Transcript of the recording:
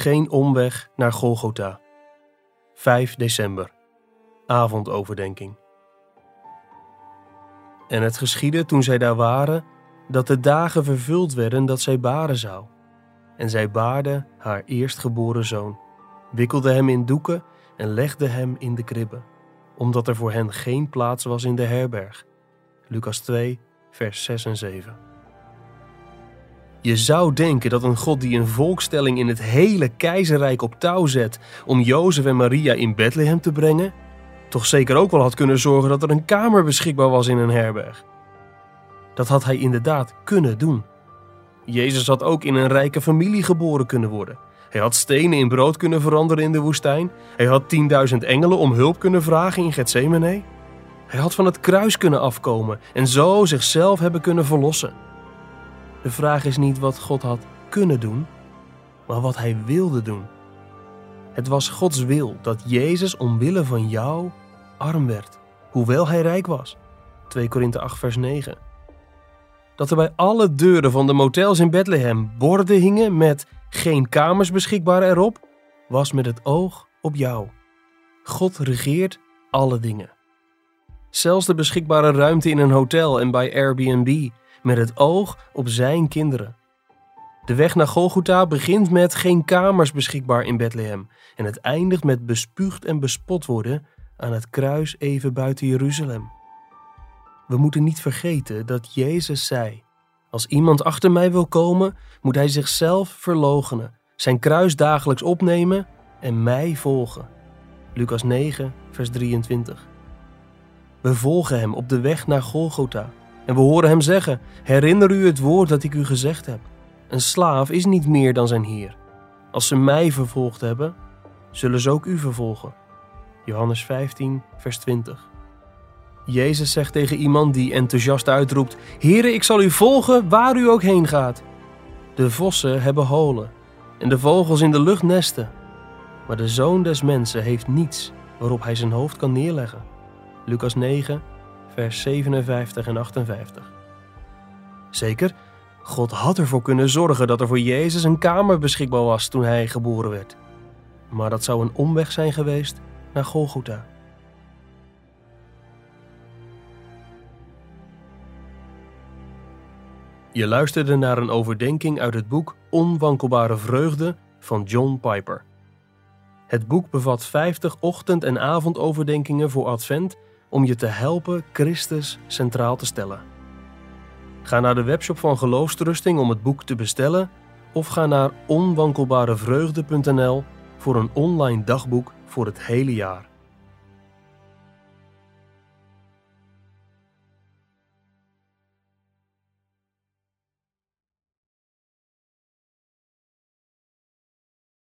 Geen omweg naar Golgotha. 5 december. Avondoverdenking. En het geschiedde toen zij daar waren, dat de dagen vervuld werden dat zij baren zou. En zij baarde haar eerstgeboren zoon, wikkelde hem in doeken en legde hem in de kribbe, omdat er voor hen geen plaats was in de herberg. Lucas 2, vers 6 en 7. Je zou denken dat een God die een volkstelling in het hele keizerrijk op touw zet om Jozef en Maria in Bethlehem te brengen, toch zeker ook wel had kunnen zorgen dat er een kamer beschikbaar was in een herberg. Dat had hij inderdaad kunnen doen. Jezus had ook in een rijke familie geboren kunnen worden. Hij had stenen in brood kunnen veranderen in de woestijn. Hij had 10.000 engelen om hulp kunnen vragen in Gethsemane. Hij had van het kruis kunnen afkomen en zo zichzelf hebben kunnen verlossen. De vraag is niet wat God had kunnen doen, maar wat hij wilde doen. Het was Gods wil dat Jezus omwille van jou arm werd, hoewel hij rijk was. 2 Korinthe 8 vers 9. Dat er bij alle deuren van de motels in Bethlehem borden hingen met geen kamers beschikbaar erop, was met het oog op jou. God regeert alle dingen. Zelfs de beschikbare ruimte in een hotel en bij Airbnb, met het oog op zijn kinderen. De weg naar Golgotha begint met geen kamers beschikbaar in Bethlehem en het eindigt met bespuugd en bespot worden aan het kruis even buiten Jeruzalem. We moeten niet vergeten dat Jezus zei: Als iemand achter mij wil komen, moet hij zichzelf verloochenen, zijn kruis dagelijks opnemen en mij volgen. Lucas 9, vers 23. We volgen hem op de weg naar Golgotha en we horen hem zeggen: Herinner u het woord dat ik u gezegd heb? Een slaaf is niet meer dan zijn heer. Als ze mij vervolgd hebben, zullen ze ook u vervolgen. Johannes 15, vers 20. Jezus zegt tegen iemand die enthousiast uitroept: Heere, ik zal u volgen waar u ook heen gaat. De vossen hebben holen en de vogels in de lucht nesten. Maar de zoon des mensen heeft niets waarop hij zijn hoofd kan neerleggen. Lucas 9, vers 57 en 58. Zeker, God had ervoor kunnen zorgen dat er voor Jezus een kamer beschikbaar was toen hij geboren werd. Maar dat zou een omweg zijn geweest naar Golgotha. Je luisterde naar een overdenking uit het boek Onwankelbare Vreugde van John Piper. Het boek bevat 50 ochtend- en avondoverdenkingen voor Advent om je te helpen Christus centraal te stellen. Ga naar de webshop van Geloofstrusting om het boek te bestellen of ga naar onwankelbarevreugde.nl voor een online dagboek voor het hele jaar.